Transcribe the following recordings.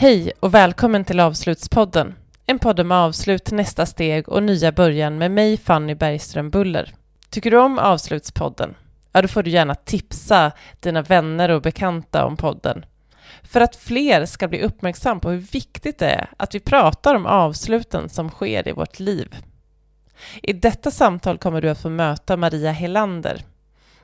Hej och välkommen till Avslutspodden. En podd om avslut, nästa steg och nya början med mig Fanny Bergström Buller. Tycker du om Avslutspodden? Ja, då får du gärna tipsa dina vänner och bekanta om podden. För att fler ska bli uppmärksam på hur viktigt det är att vi pratar om avsluten som sker i vårt liv. I detta samtal kommer du att få möta Maria Helander,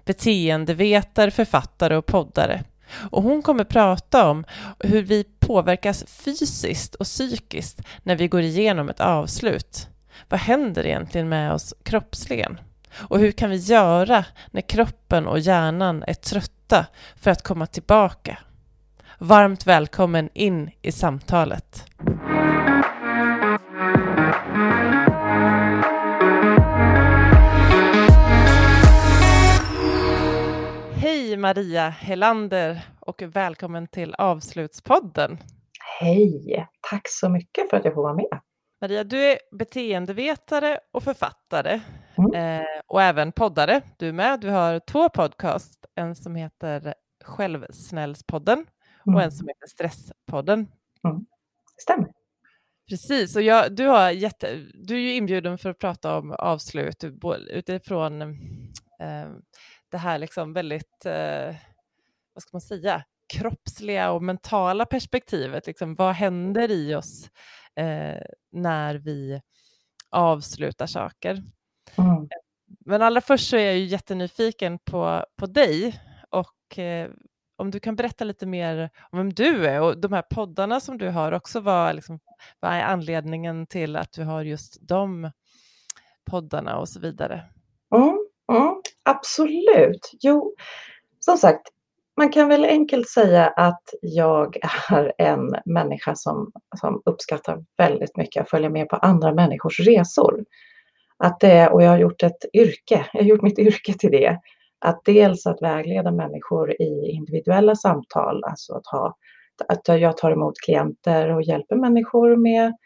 beteendevetare, författare och poddare. Och hon kommer prata om hur vi påverkas fysiskt och psykiskt när vi går igenom ett avslut. Vad händer egentligen med oss kroppsligen? Och hur kan vi göra när kroppen och hjärnan är trötta för att komma tillbaka? Varmt välkommen in i samtalet. Hej Maria Helander och välkommen till Avslutspodden. Hej, tack så mycket för att jag får vara med. Maria, du är beteendevetare och författare mm. eh, och även poddare. Du är med. Du har två podcast, en som heter Självsnällspodden mm. och en som heter Stresspodden. Mm. Stämmer. Precis, och jag, du, har jätte, du är ju inbjuden för att prata om avslut utifrån eh, det här liksom väldigt, eh, vad ska man säga, kroppsliga och mentala perspektivet. Liksom, vad händer i oss eh, när vi avslutar saker? Mm. Men allra först så är jag ju jättenyfiken på, på dig och eh, om du kan berätta lite mer om vem du är och de här poddarna som du har också, vad, liksom, vad är anledningen till att du har just de poddarna och så vidare? Mm, absolut. Jo, som sagt, man kan väl enkelt säga att jag är en människa som, som uppskattar väldigt mycket att följa med på andra människors resor. Att det, och jag har gjort ett yrke, jag har gjort mitt yrke till det. Att dels att vägleda människor i individuella samtal, alltså att, ha, att jag tar emot klienter och hjälper människor med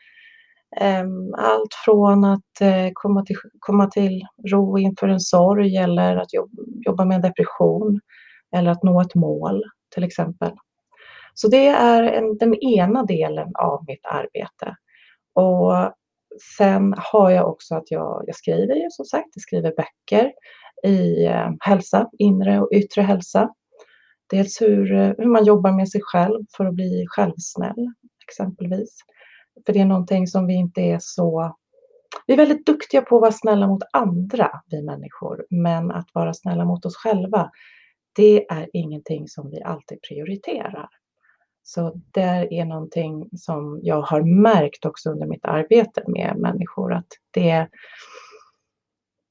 Ehm, allt från att eh, komma, till, komma till ro inför en sorg eller att jobba, med en depression eller att nå ett mål till exempel. Så det är en, den ena delen av mitt arbete. Och sen har jag också att jag, jag skriver ju som sagt, jag skriver böcker i eh, hälsa, inre och yttre hälsa. Dels hur, eh, hur man jobbar med sig själv för att bli självsnäll exempelvis. För det är någonting som vi inte är så vi är väldigt duktiga på att vara snälla mot andra, vi människor, men att vara snälla mot oss själva, det är ingenting som vi alltid prioriterar. Så det är någonting som jag har märkt också under mitt arbete med människor att det,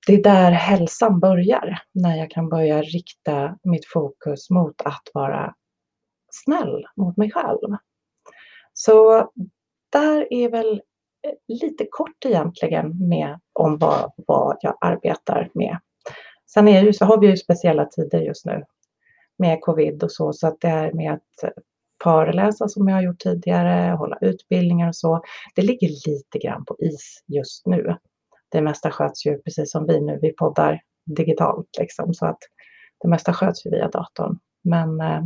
det är där hälsan börjar. När jag kan börja rikta mitt fokus mot att vara snäll mot mig själv. Så där är väl eh, lite kort egentligen med om vad, vad jag arbetar med. Sen är ju, så har vi ju speciella tider just nu med covid och så, så att det här med att föreläsa som jag har gjort tidigare, hålla utbildningar och så, det ligger lite grann på is just nu. Det mesta sköts ju precis som vi nu, vi poddar digitalt liksom, så att det mesta sköts ju via datorn. Men, eh,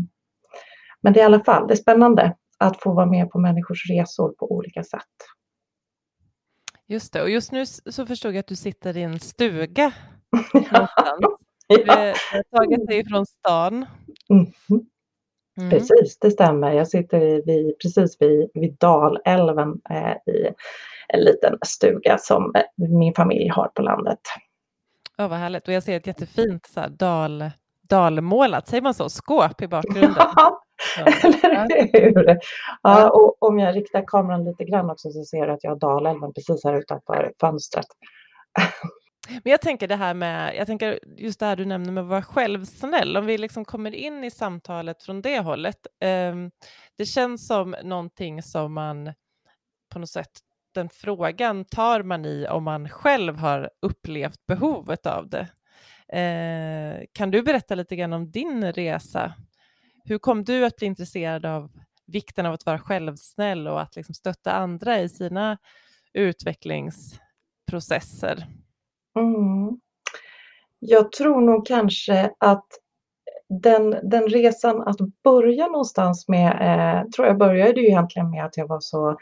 men det är i alla fall, det är spännande att få vara med på människors resor på olika sätt. Just det, och just nu så förstod jag att du sitter i en stuga någonstans. ja. Du har tagit dig från stan. Mm. Mm. Precis, det stämmer. Jag sitter vid, precis vid, vid Dalälven eh, i en liten stuga som eh, min familj har på landet. Ja, vad härligt. Och jag ser ett jättefint så här, dal, dalmålat, säger man så, skåp i bakgrunden. Ja, eller hur? Ja, och om jag riktar kameran lite grann också så ser du att jag har Dalälven precis här utanför fönstret. Men jag tänker det här med, jag tänker just det här du nämner med att vara självsnäll, om vi liksom kommer in i samtalet från det hållet. Eh, det känns som någonting som man på något sätt, den frågan tar man i om man själv har upplevt behovet av det. Eh, kan du berätta lite grann om din resa? Hur kom du att bli intresserad av vikten av att vara självsnäll och att liksom stötta andra i sina utvecklingsprocesser? Mm. Jag tror nog kanske att den, den resan att börja någonstans med, eh, tror jag började ju egentligen med att jag var så,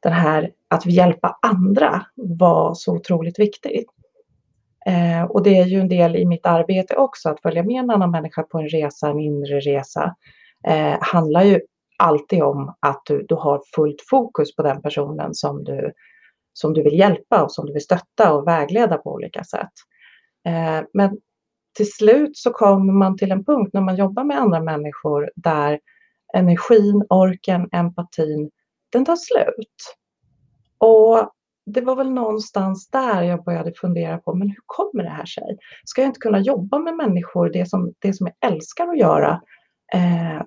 den här att hjälpa andra var så otroligt viktigt. Eh, och det är ju en del i mitt arbete också, att följa med en annan människa på en resa, en inre resa, eh, handlar ju alltid om att du, du har fullt fokus på den personen som du, som du vill hjälpa och som du vill stötta och vägleda på olika sätt. Eh, men till slut så kommer man till en punkt när man jobbar med andra människor där energin, orken, empatin, den tar slut. Och det var väl någonstans där jag började fundera på, men hur kommer det här sig? Ska jag inte kunna jobba med människor, det som, det som jag älskar att göra? Eh,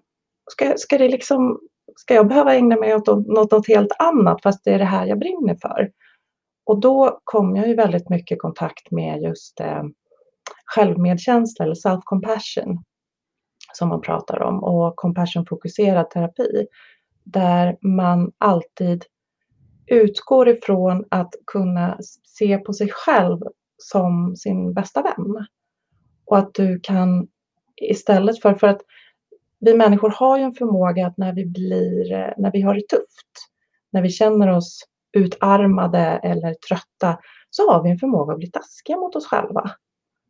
ska, ska, det liksom, ska jag behöva ägna mig åt något, något helt annat fast det är det här jag brinner för? Och då kom jag ju väldigt mycket i kontakt med just eh, självmedkänsla eller self-compassion som man pratar om och compassion-fokuserad terapi där man alltid utgår ifrån att kunna se på sig själv som sin bästa vän. Och att du kan istället för, för att vi människor har ju en förmåga att när vi blir, när vi har det tufft, när vi känner oss utarmade eller trötta, så har vi en förmåga att bli taskiga mot oss själva.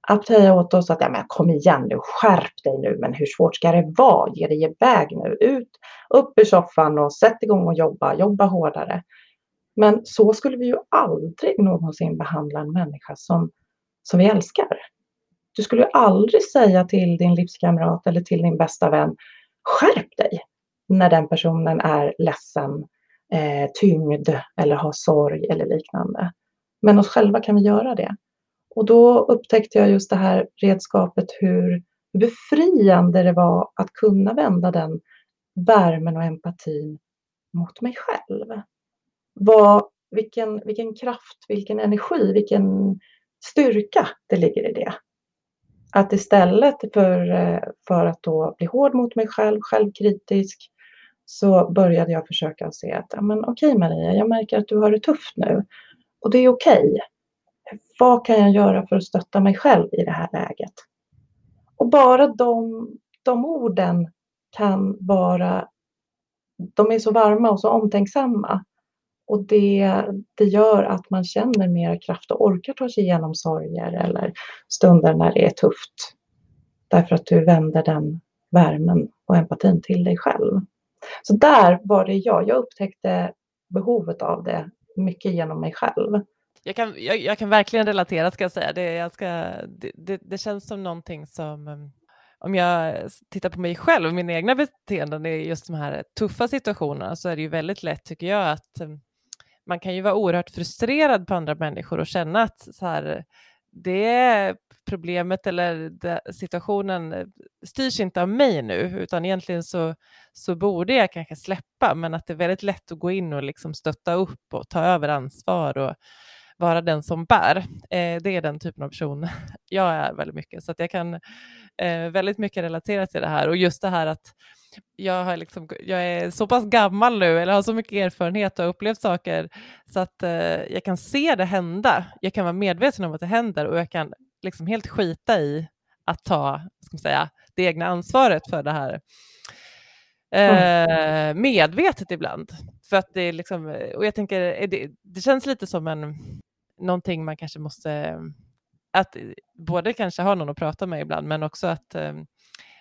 Att säga åt oss att ja, men kom igen nu, skärp dig nu, men hur svårt ska det vara? Ge dig iväg nu, ut, upp ur soffan och sätt igång och jobba, jobba hårdare. Men så skulle vi ju aldrig någonsin behandla en människa som, som vi älskar. Du skulle ju aldrig säga till din livskamrat eller till din bästa vän, skärp dig, när den personen är ledsen, eh, tyngd eller har sorg eller liknande. Men oss själva kan vi göra det. Och då upptäckte jag just det här redskapet hur befriande det var att kunna vända den värmen och empatin mot mig själv vad, vilken, vilken kraft, vilken energi, vilken styrka det ligger i det. Att istället för, eh, för att då bli hård mot mig själv, självkritisk, så började jag försöka se att, men okej Maria, jag märker att du har det tufft nu och det är okej. Vad kan jag göra för att stötta mig själv i det här läget? Och bara de, de orden kan vara, de är så varma och så omtänksamma och det, det gör att man känner mer kraft och orkar ta sig igenom sorger eller stunder när det är tufft. Därför att du vänder den värmen och empatin till dig själv. Så där var det jag. Jag upptäckte behovet av det mycket genom mig själv. Jag kan, jag, jag kan verkligen relatera, ska jag säga. Det, jag ska, det, det, det känns som någonting som um, om jag tittar på mig själv och mina egna beteenden i just de här tuffa situationerna så är det ju väldigt lätt, tycker jag, att um, man kan ju vara oerhört frustrerad på andra människor och känna att så här, det problemet eller situationen eh, styrs inte av mig nu, utan egentligen så, så borde jag kanske släppa, men att det är väldigt lätt att gå in och liksom stötta upp och ta över ansvar och vara den som bär. Eh, det är den typen av person jag är väldigt mycket, så att jag kan eh, väldigt mycket relatera till det här och just det här att jag, har liksom, jag är så pass gammal nu, eller har så mycket erfarenhet och upplevt saker, så att eh, jag kan se det hända. Jag kan vara medveten om att det händer och jag kan liksom helt skita i att ta ska man säga, det egna ansvaret för det här. Eh, medvetet ibland. För att det är liksom, och jag tänker, det, det känns lite som en, någonting man kanske måste, att både kanske ha någon att prata med ibland, men också att eh,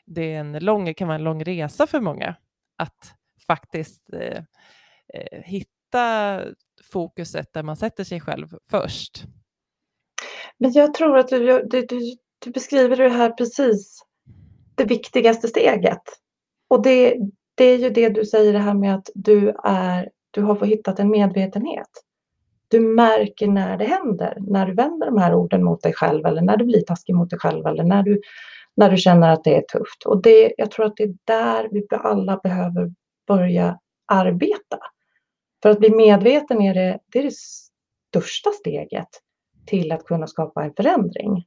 det är en lång, kan vara en lång resa för många att faktiskt eh, eh hitta fokuset där man sätter sig själv först. Men jag tror att du, du, du, du beskriver det här precis det viktigaste steget. Och det, det är ju det du säger det här med att du, är, du har fått hittat en medvetenhet. Du märker när det händer, när du vänder de här orden mot dig själv eller när du blir taskig mot dig själv eller när du när du känner att det är tufft. Och det, jag tror att det är där vi alla behöver börja arbeta. För att bli medveten är det, det är det största steget till att kunna skapa en förändring.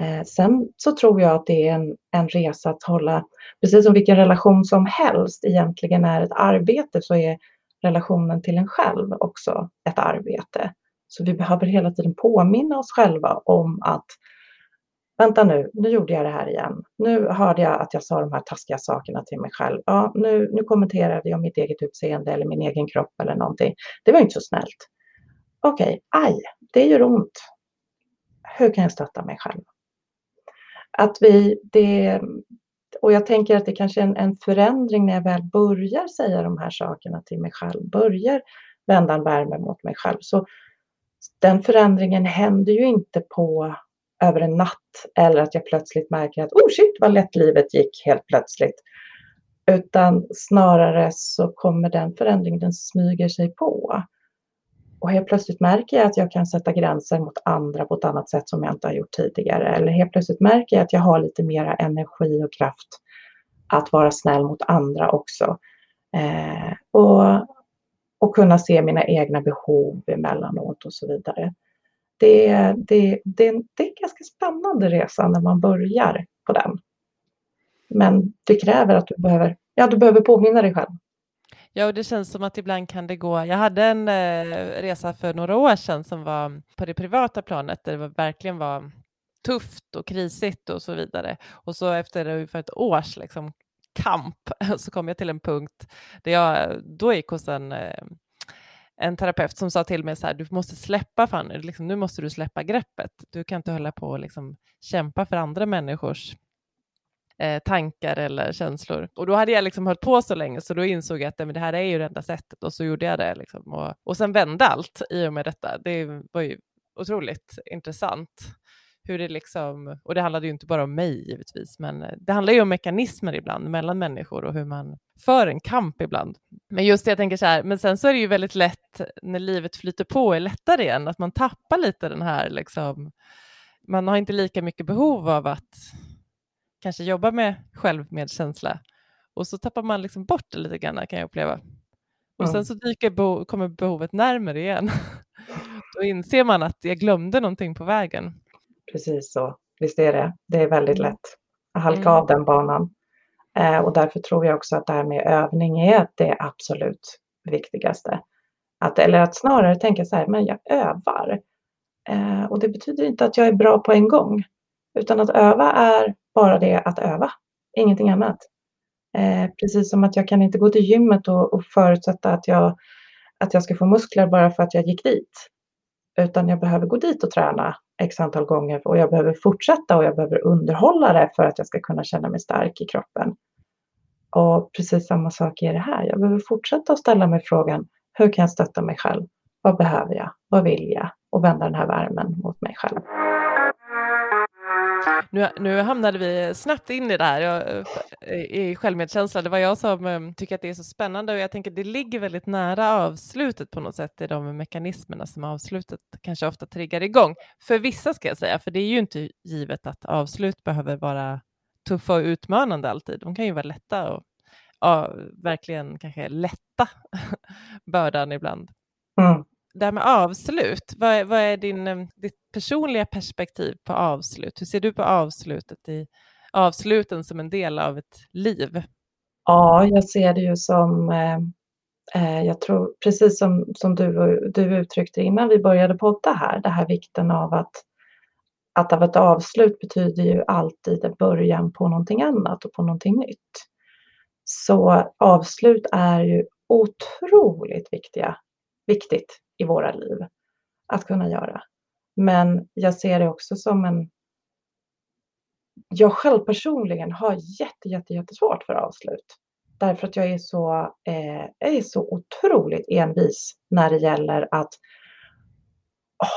Eh, sen så tror jag att det är en, en resa att hålla, precis som vilken relation som helst egentligen är ett arbete, så är relationen till en själv också ett arbete. Så vi behöver hela tiden påminna oss själva om att vänta nu, nu gjorde jag det här igen. Nu hörde jag att jag sa de här taskiga sakerna till mig själv. Ja, nu, nu kommenterade jag mitt eget utseende eller min egen kropp eller någonting. Det var inte så snällt. Okej, okay, aj, det gör ont. Hur kan jag stötta mig själv? Att vi, det, och jag tänker att det kanske är en, en förändring när jag väl börjar säga de här sakerna till mig själv, börjar vända en värme mot mig själv. Så den förändringen händer ju inte på över en natt eller att jag plötsligt märker att oh shit vad lätt livet gick helt plötsligt. Utan snarare så kommer den förändringen, den smyger sig på. Och helt plötsligt märker jag att jag kan sätta gränser mot andra på ett annat sätt som jag inte har gjort tidigare. Eller helt plötsligt märker jag att jag har lite mera energi och kraft att vara snäll mot andra också. Eh, och, och kunna se mina egna behov emellanåt och så vidare. Det, det, det, det är en ganska spännande resa när man börjar på den. Men det kräver att du behöver, ja, du behöver påminna dig själv. Ja, och det känns som att ibland kan det gå. Jag hade en eh, resa för några år sedan som var på det privata planet där det verkligen var tufft och krisigt och så vidare. Och så efter ungefär ett års liksom, kamp så kom jag till en punkt där jag då gick hos en, eh, en terapeut som sa till mig så här, du måste släppa Fanny, liksom, nu måste du släppa greppet. Du kan inte hålla på och liksom kämpa för andra människors eh, tankar eller känslor. Och då hade jag liksom hållit på så länge så då insåg jag att men det här är ju det enda sättet och så gjorde jag det. Liksom. Och, och sen vände allt i och med detta. Det var ju otroligt intressant. Hur det liksom, och det handlade ju inte bara om mig givetvis, men eh, det handlar ju om mekanismer ibland mellan människor och hur man för en kamp ibland. Men just det, jag tänker så här, men sen så är det ju väldigt lätt när livet flyter på är lättare igen, att man tappar lite den här liksom, man har inte lika mycket behov av att kanske jobba med självmedkänsla och så tappar man liksom bort det lite grann kan jag uppleva. Och sen så dyker be kommer behovet närmare igen. Då inser man att jag glömde någonting på vägen. Precis så, visst är det. Det är väldigt mm. lätt att halka mm. av den banan. Eh, och därför tror jag också att det här med övning är det absolut viktigaste. Att, eller att snarare tänka så här, men jag övar. Eh, och det betyder inte att jag är bra på en gång. Utan att öva är bara det att öva, ingenting annat. Eh, precis som att jag kan inte gå till gymmet och, och förutsätta att jag, att jag ska få muskler bara för att jag gick dit. Utan jag behöver gå dit och träna x antal gånger och jag behöver fortsätta och jag behöver underhålla det för att jag ska kunna känna mig stark i kroppen. Och precis samma sak är det här. Jag behöver fortsätta att ställa mig frågan, hur kan jag stötta mig själv? Vad behöver jag? Vad vill jag? Och vända den här värmen mot mig själv. Nu, nu hamnade vi snabbt in i det här jag, eh, i självmedkänsla. Det var jag som um, tycker att det är så spännande och jag tänker det ligger väldigt nära avslutet på något sätt i de mekanismerna som avslutet kanske ofta triggar igång. För vissa ska jag säga, för det är ju inte givet att avslut behöver vara tuffa och utmanande alltid. De kan ju vara lätta och ja, verkligen kanske lätta bördan ibland. Mm det här med avslut, vad är, vad är din, eh, ditt personliga perspektiv på avslut? Hur ser du på avslutet i avsluten som en del av ett liv? Ja, jag ser det ju som, eh, eh, jag tror precis som, som du, du uttryckte innan vi började podda här, det här vikten av att, att av ett avslut betyder ju alltid en början på någonting annat och på någonting nytt. Så avslut är ju otroligt viktiga, viktigt i våra liv att kunna göra. Men jag ser det också som en... Jag själv personligen har jätte, jätte, jättesvårt för avslut. Därför att jag är så, eh, jag är så otroligt envis när det gäller att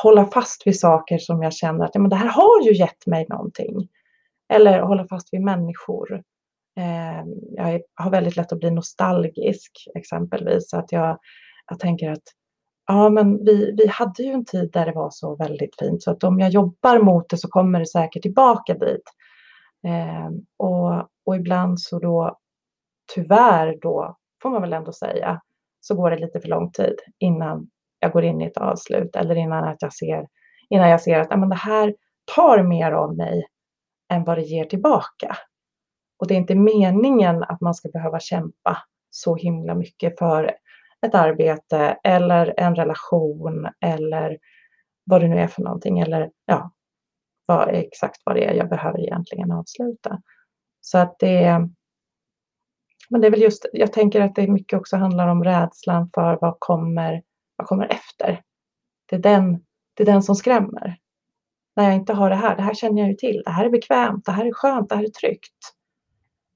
hålla fast vid saker som jag känner att ja, men det här har ju gett mig någonting. Eller hålla fast vid människor. Eh, jag har väldigt lätt att bli nostalgisk exempelvis. Att jag, jag tänker att Ja, men vi, vi hade ju en tid där det var så väldigt fint så att om jag jobbar mot det så kommer det säkert tillbaka dit. Eh, och, och ibland så då tyvärr då får man väl ändå säga så går det lite för lång tid innan jag går in i ett avslut eller innan att jag ser innan jag ser att ja, men det här tar mer av mig än vad det ger tillbaka. Och det är inte meningen att man ska behöva kämpa så himla mycket för ett arbete eller en relation eller vad det nu är för någonting. Eller, ja. vad, exakt vad det är jag behöver egentligen avsluta. Så att det men det är väl just, jag tänker att det mycket också handlar om rädslan för vad kommer, vad kommer efter. Det är, den, det är den som skrämmer. När jag inte har det här, det här känner jag ju till, det här är bekvämt, det här är skönt, det här är tryggt.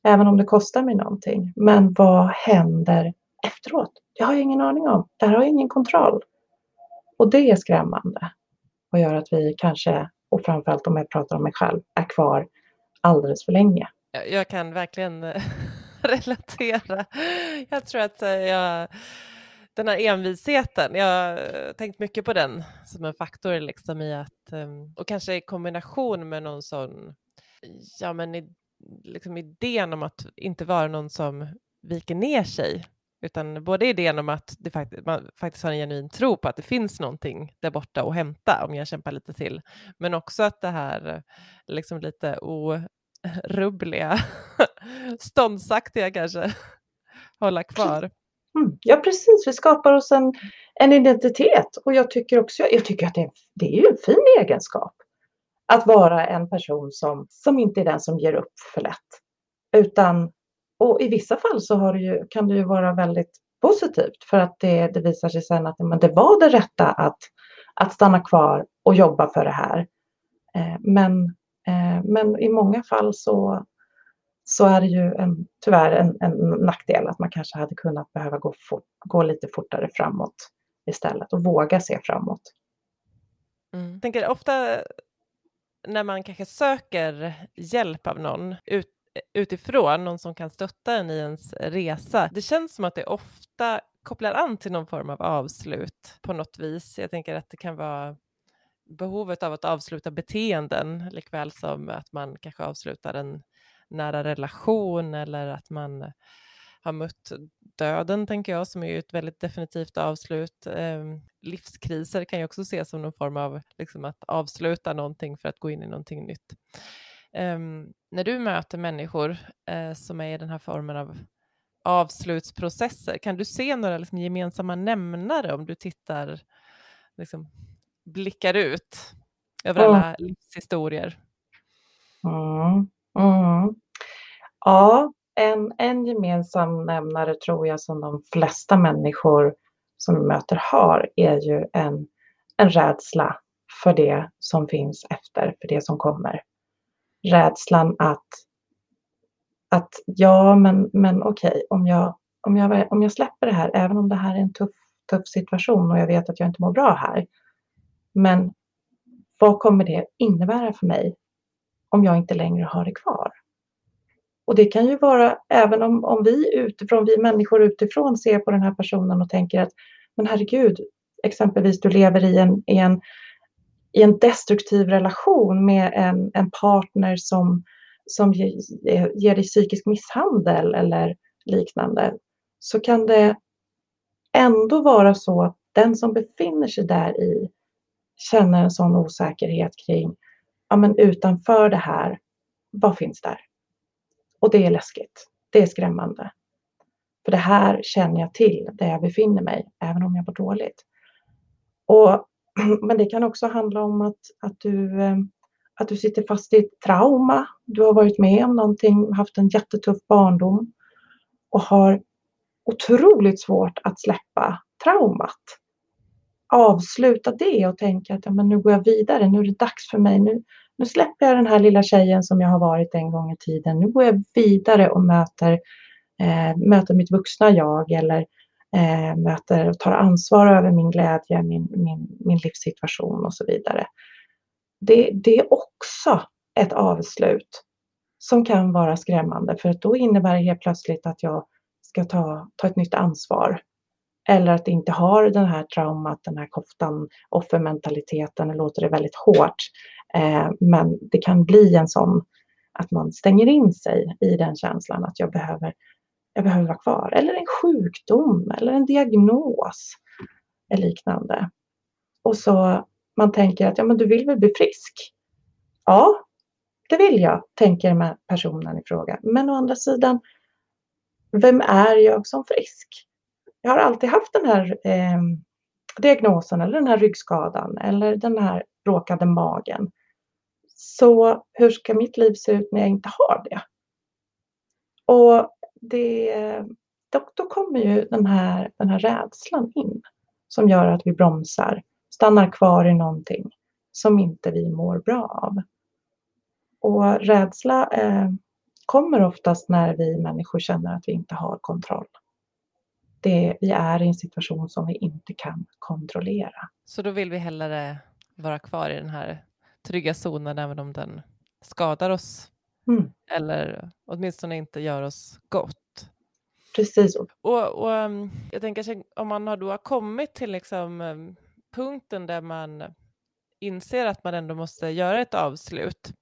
Även om det kostar mig någonting. Men vad händer efteråt? Det har jag ingen aning om. Där har jag ingen kontroll. Och det är skrämmande. Och gör att vi kanske, och framförallt om jag pratar om mig själv, är kvar alldeles för länge. Jag kan verkligen eh, relatera. Jag tror att eh, jag, den här envisheten, jag har tänkt mycket på den som en faktor liksom i att, ehm, och kanske i kombination med någon sån, ja men liksom idén om att inte vara någon som viker ner sig utan både idén om att det fakt man faktiskt har en genuin tro på att det finns någonting där borta att hämta om jag kämpar lite till, men också att det här liksom lite orubbliga, ståndsaktiga kanske, hålla kvar. Mm, ja, precis. Vi skapar oss en, en identitet och jag tycker också, jag tycker att det, det är ju en fin egenskap att vara en person som, som inte är den som ger upp för lätt, utan och i vissa fall så har det ju, kan det ju vara väldigt positivt för att det, det visar sig sen att men det var det rätta att, att stanna kvar och jobba för det här. Eh, men, eh, men i många fall så, så är det ju en, tyvärr en, en nackdel att man kanske hade kunnat behöva gå, fort, gå lite fortare framåt istället och våga se framåt. Mm. Jag tänker ofta när man kanske söker hjälp av någon ut, utifrån, någon som kan stötta en i ens resa. Det känns som att det ofta kopplar an till någon form av avslut på något vis. Jag tänker att det kan vara behovet av att avsluta beteenden likväl som att man kanske avslutar en nära relation eller att man har mött döden, tänker jag, som är ju ett väldigt definitivt avslut. Eh, livskriser kan ju också ses som någon form av liksom, att avsluta någonting för att gå in i någonting nytt. Um, när du möter människor uh, som är i den här formen av avslutsprocesser, kan du se några liksom, gemensamma nämnare om du tittar, liksom, blickar ut över mm. alla livshistorier? Mm. Mm. Ja, en, en gemensam nämnare tror jag som de flesta människor som vi möter har är ju en, en rädsla för det som finns efter, för det som kommer rädslan att, att ja, men, men okej, om jag, om, jag, om jag släpper det här, även om det här är en tuff, tuff situation och jag vet att jag inte mår bra här, men vad kommer det innebära för mig om jag inte längre har det kvar? Och det kan ju vara, även om, om vi utifrån, vi människor utifrån ser på den här personen och tänker att men herregud, exempelvis du lever i en, i en i en destruktiv relation med en, en partner som, som ger, ger dig psykisk misshandel eller liknande så kan det ändå vara så att den som befinner sig där i känner en sån osäkerhet kring, ja men utanför det här, vad finns där? Och det är läskigt. Det är skrämmande. För det här känner jag till där jag befinner mig, även om jag mår dåligt. Och Men det kan också handla om att, att, du, eh, att du sitter fast i ett trauma. Du har varit med om någonting, haft en jättetuff barndom och har otroligt svårt att släppa traumat. Avsluta det och tänka att ja, men nu går jag vidare, nu är det dags för mig. Nu, nu släpper jag den här lilla tjejen som jag har varit en gång i tiden. Nu går jag vidare och möter, eh, möter mitt vuxna jag eller eh, möter och tar ansvar över min glädje, min, min, min livssituation och så vidare. Det, det är också ett avslut som kan vara skrämmande för då innebär det helt plötsligt att jag ska ta, ta ett nytt ansvar. Eller att inte har den här traumat, den här koftan, offermentaliteten, det låter det väldigt hårt. Eh, men det kan bli en sån att man stänger in sig i den känslan att jag behöver jag behöver vara kvar. Eller en sjukdom eller en diagnos eller liknande. Och så man tänker att ja, men du vill väl bli frisk? Ja, det vill jag, tänker personen i fråga. Men å andra sidan, vem är jag som frisk? Jag har alltid haft den här eh, diagnosen eller den här ryggskadan eller den här råkade magen. Så hur ska mitt liv se ut när jag inte har det? Och det, då, då kommer ju den här, den här rädslan in som gör att vi bromsar, stannar kvar i någonting som inte vi mår bra av. Och rädsla eh, kommer oftast när vi människor känner att vi inte har kontroll. Det, vi är i en situation som vi inte kan kontrollera. Så då vill vi hellre vara kvar i den här trygga zonen även om den skadar oss mm. eller åtminstone inte gör oss gott. Precis. Och, och um, jag tänker om man har då kommit till liksom um, punkten där man inser att man ändå måste göra ett avslut.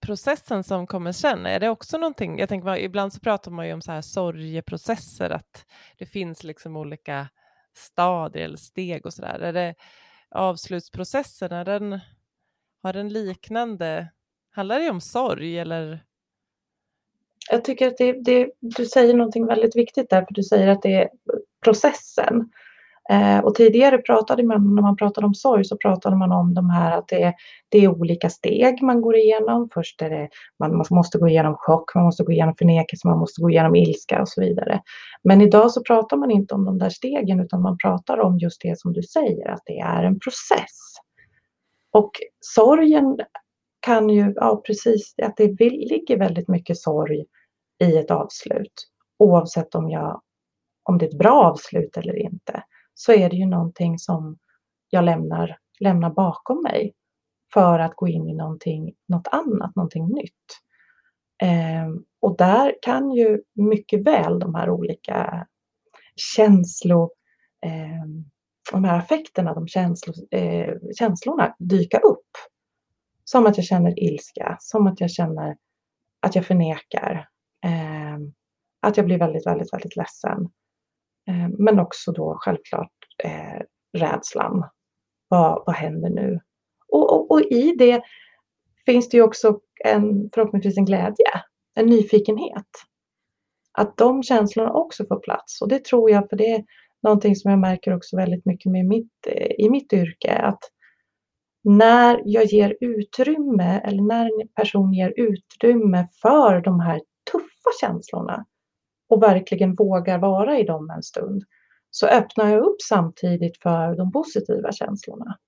Processen som kommer sen, är det också någonting? Jag tänker, ibland så pratar man ju om så här sorgeprocesser, att det finns liksom olika stadier eller steg och så där. Är det avslutsprocessen, är den, har den liknande, handlar det om sorg eller? Jag tycker att det, det, du säger någonting väldigt viktigt där, för du säger att det är processen. Eh, och tidigare pratade man, när man pratade om sorg, så pratade man om de här att det är, det är olika steg man går igenom. Först är det, man måste gå igenom chock, man måste gå igenom förnekelse, man måste gå igenom ilska och så vidare. Men idag så pratar man inte om de där stegen, utan man pratar om just det som du säger, att det är en process. Och sorgen kan ju, ja precis, att det ligger väldigt mycket sorg i ett avslut. Oavsett om, jag, om det är ett bra avslut eller inte så är det ju någonting som jag lämnar, lämnar bakom mig för att gå in i någonting, något annat, någonting nytt. Eh, och där kan ju mycket väl de här olika känslor, eh, de här affekterna, de känslo, eh, känslorna dyka upp. Som att jag känner ilska, som att jag känner att jag förnekar, Ehm, att jag blir väldigt, väldigt, väldigt ledsen. Eh, men också då självklart eh, rädslan. Vad, vad händer nu? Och, och, och, i det finns det ju också en, förhoppningsvis en glädje, en nyfikenhet. Att de känslorna också får plats. Och det tror jag, för det är någonting som jag märker också väldigt mycket med mitt, eh, i mitt yrke. Att när jag ger utrymme, eller när en person ger utrymme för de här träffa känslorna, och verkligen vågar vara i dem en stund så öppnar jag upp samtidigt för de positiva känslorna.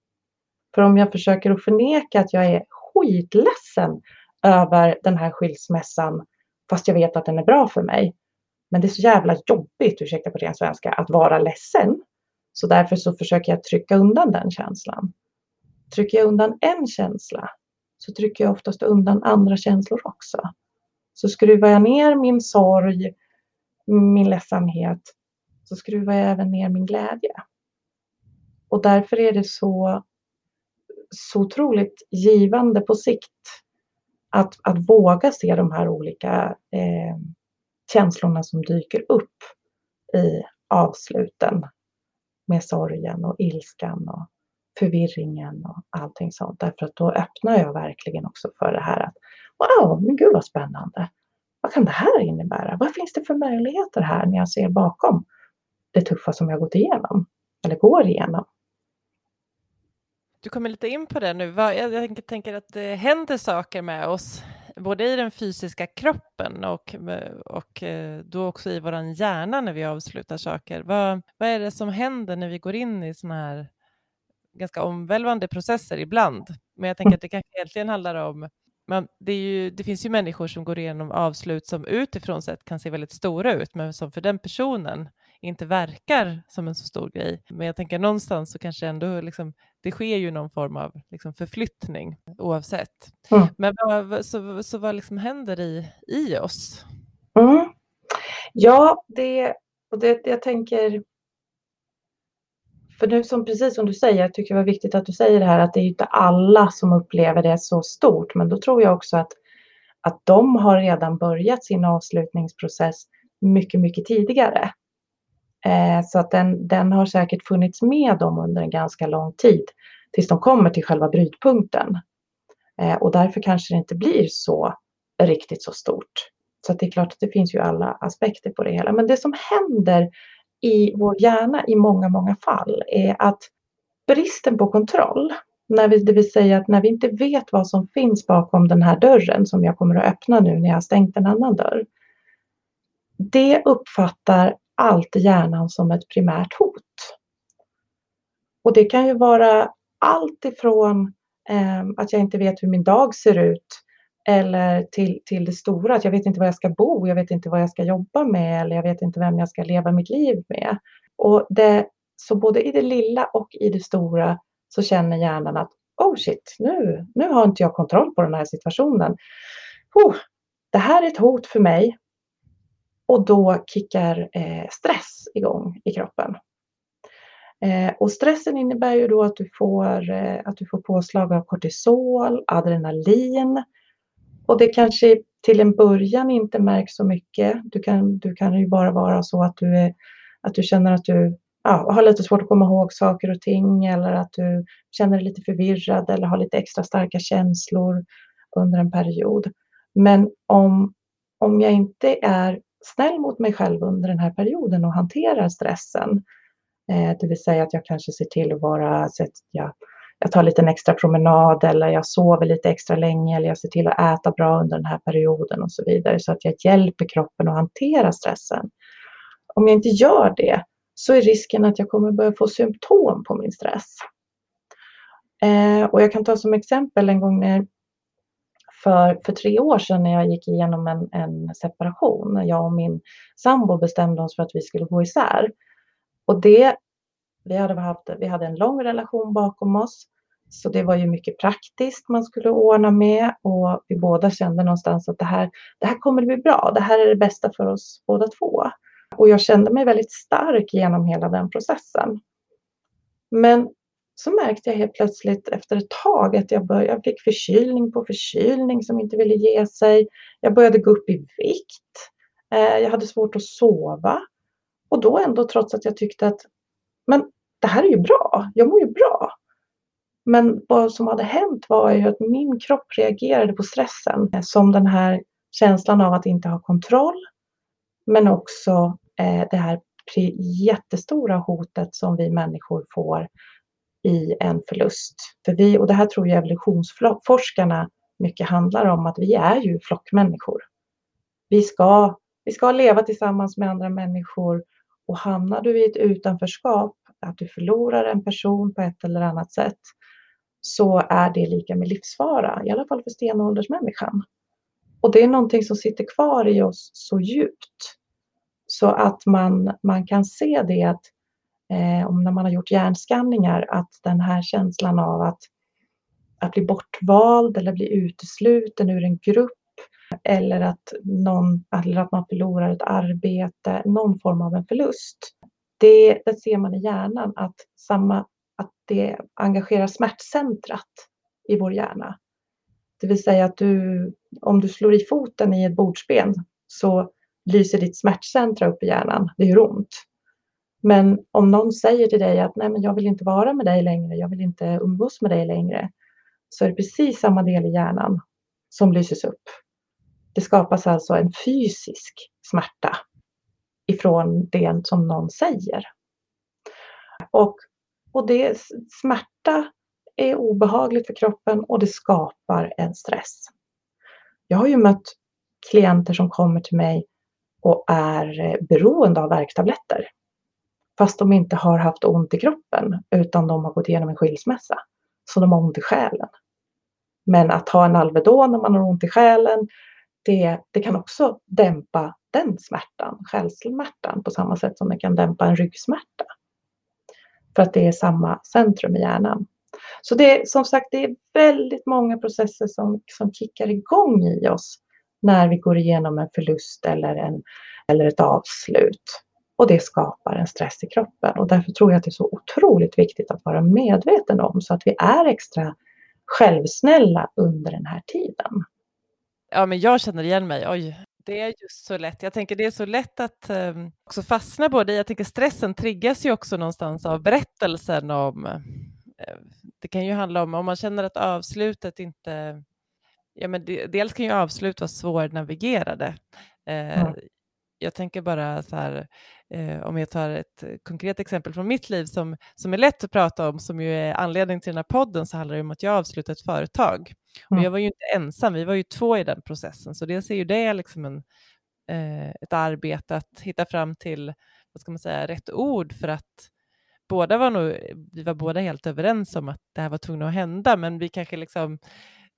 För om jag försöker att förneka att jag är skitledsen över den här skilsmässan fast jag vet att den är bra för mig. Men det är så jävla jobbigt, ursäkta på ren svenska, att vara ledsen. Så därför så försöker jag trycka undan den känslan. Trycker jag undan en känsla så trycker jag oftast undan andra känslor också. Så skruvar jag ner min sorg min ledsamhet så skruvar jag även ner min glädje. Och därför är det så, så otroligt givande på sikt att, att våga se de här olika eh, känslorna som dyker upp i avsluten med sorgen och ilskan och förvirringen och allting sånt. Därför att då öppnar jag verkligen också för det här att wow, men gud vad spännande vad kan det här innebära? Vad finns det för möjligheter här när jag ser bakom det tuffa som jag gått igenom eller går igenom? Du kommer lite in på det nu. Jag tänker att det händer saker med oss, både i den fysiska kroppen och, och eh, då också i vår hjärna när vi avslutar saker. Vad, vad är det som händer när vi går in i sådana här ganska omvälvande processer ibland? Men jag tänker att det kanske egentligen handlar om man, det, ju, det, finns ju människor som går igenom avslut som utifrån sett kan se väldigt stora ut, men som för den personen inte verkar som en så stor grej. Men jag tänker någonstans så kanske ändå liksom, det sker ju någon form av liksom förflyttning oavsett. Mm. Men vad, så, så vad liksom händer i, i oss? Mm. Ja, det, och det, jag tänker för nu som precis som du säger, jag tycker det var viktigt att du säger det här att det är inte alla som upplever det så stort, men då tror jag också att, att de har redan börjat sin avslutningsprocess mycket, mycket tidigare. Eh, så att den, den har säkert funnits med dem under en ganska lång tid tills de kommer till själva brytpunkten. Eh, och därför kanske det inte blir så riktigt så stort. Så det är klart att det finns ju alla aspekter på det hela. Men det som händer i vår hjärna i många, många fall är att bristen på kontroll, när vi, det vill säga att när vi inte vet vad som finns bakom den här dörren som jag kommer att öppna nu när jag har stängt en annan dörr. Det uppfattar alltid hjärnan som ett primärt hot. Och det kan ju vara allt ifrån eh, att jag inte vet hur min dag ser ut eller till, till det stora, att jag vet inte var jag ska bo, jag vet inte vad jag ska jobba med eller jag vet inte vem jag ska leva mitt liv med. Och det, så både i det lilla och i det stora så känner hjärnan att oh shit, nu, nu har inte jag kontroll på den här situationen. Oh, det här är ett hot för mig. Och då kickar eh, stress igång i kroppen. Eh, och stressen innebär ju då att du får, eh, att du får påslag av kortisol, adrenalin. Och det kanske till en början inte märks så mycket. Du kan, du kan ju bara vara så att du, är, att du känner att du ja, har lite svårt att komma ihåg saker och ting eller att du känner dig lite förvirrad eller har lite extra starka känslor under en period. Men om, om jag inte är snäll mot mig själv under den här perioden och hanterar stressen, eh, det vill säga att jag kanske ser till att vara, så att jag, jag tar lite en extra promenad eller jag sover lite extra länge eller jag ser till att äta bra under den här perioden och så vidare så att jag hjälper kroppen att hantera stressen. Om jag inte gör det så är risken att jag kommer börja få symptom på min stress. Eh, och jag kan ta som exempel en gång när, för, för tre år sedan när jag gick igenom en, en separation, jag och min sambo bestämde oss för att vi skulle gå isär. Och det, vi hade, haft, vi hade en lång relation bakom oss, så det var ju mycket praktiskt man skulle ordna med och vi båda kände någonstans att det här, det här kommer bli bra, det här är det bästa för oss båda två. Och jag kände mig väldigt stark genom hela den processen. Men så märkte jag helt plötsligt efter ett tag att jag, började, jag fick förkylning på förkylning som inte ville ge sig. Jag började gå upp i vikt. Eh, jag hade svårt att sova. Och då ändå trots att jag tyckte att men det här är ju bra, jag mår ju bra. Men vad som hade hänt var ju att min kropp reagerade på stressen som den här känslan av att inte ha kontroll. Men också eh, det här jättestora hotet som vi människor får i en förlust. För vi, och det här tror jag evolutionsforskarna mycket handlar om, att vi är ju flockmänniskor. Vi ska, vi ska leva tillsammans med andra människor och hamnar du i ett utanförskap, att du förlorar en person på ett eller annat sätt, så är det lika med livsfara, i alla fall för stenåldersmänniskan. Och det är någonting som sitter kvar i oss så djupt så att man, man kan se det att eh, om när man har gjort hjärnskanningar att den här känslan av att, att bli bortvald eller bli utesluten ur en grupp eller att, någon, eller att man förlorar ett arbete, någon form av en förlust. Det, det ser man i hjärnan att, samma, att det engagerar smärtcentrat i vår hjärna. Det vill säga att du, om du slår i foten i ett bordsben så lyser ditt smärtcentra upp i hjärnan. Det gör ont. Men om någon säger till dig att nej, men jag vill inte vara med dig längre, jag vill inte umgås med dig längre, så är det precis samma del i hjärnan som lyses upp. Det skapas alltså en fysisk smärta ifrån det som någon säger. Och, och det, smärta är obehagligt för kroppen och det skapar en stress. Jag har ju mött klienter som kommer till mig och är eh, beroende av värktabletter. Fast de inte har haft ont i kroppen utan de har gått igenom en skilsmässa. Så de har ont i själen. Men att ha en Alvedon när man har ont i själen, det, det kan också dämpa den smärtan, själsmärtan, på samma sätt som det kan dämpa en ryggsmärta. För att det är samma centrum i hjärnan. Så det är som sagt, det är väldigt många processer som, som kickar igång i oss när vi går igenom en förlust eller, en, eller ett avslut. Och det skapar en stress i kroppen och därför tror jag att det är så otroligt viktigt att vara medveten om så att vi är extra självsnälla under den här tiden. Ja, men jag känner igen mig. Oj, det är just så lätt. Jag tänker det är så lätt att um, också fastna både i, jag tänker stressen triggas ju också någonstans av berättelsen om, uh, det kan ju handla om om man känner att avslutet inte ja, men det, dels kan ju avslut vara svårnavigerade. Eh, mm. Jag tänker bara så här, eh, om jag tar ett konkret exempel från mitt liv som, som är lätt att prata om, som ju är anledning till den här podden, så handlar det om att jag avslutade ett företag. Mm. Och jag var ju inte ensam, vi var ju två i den processen, så dels är ju det liksom en, eh, ett arbete att hitta fram till, vad ska man säga, rätt ord för att båda var nog, vi var båda helt överens om att det här var tvunget att hända, men vi kanske liksom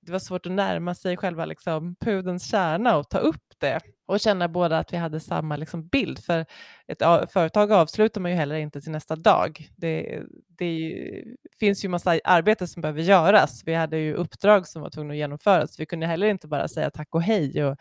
det var svårt att närma sig själva liksom, pudens kärna och ta upp det och känna båda att vi hade samma liksom, bild. För ett företag avslutar man ju heller inte till nästa dag. Det, det ju, finns ju massa arbete som behöver göras. Vi hade ju uppdrag som var tvungna att genomföras. Vi kunde heller inte bara säga tack och hej och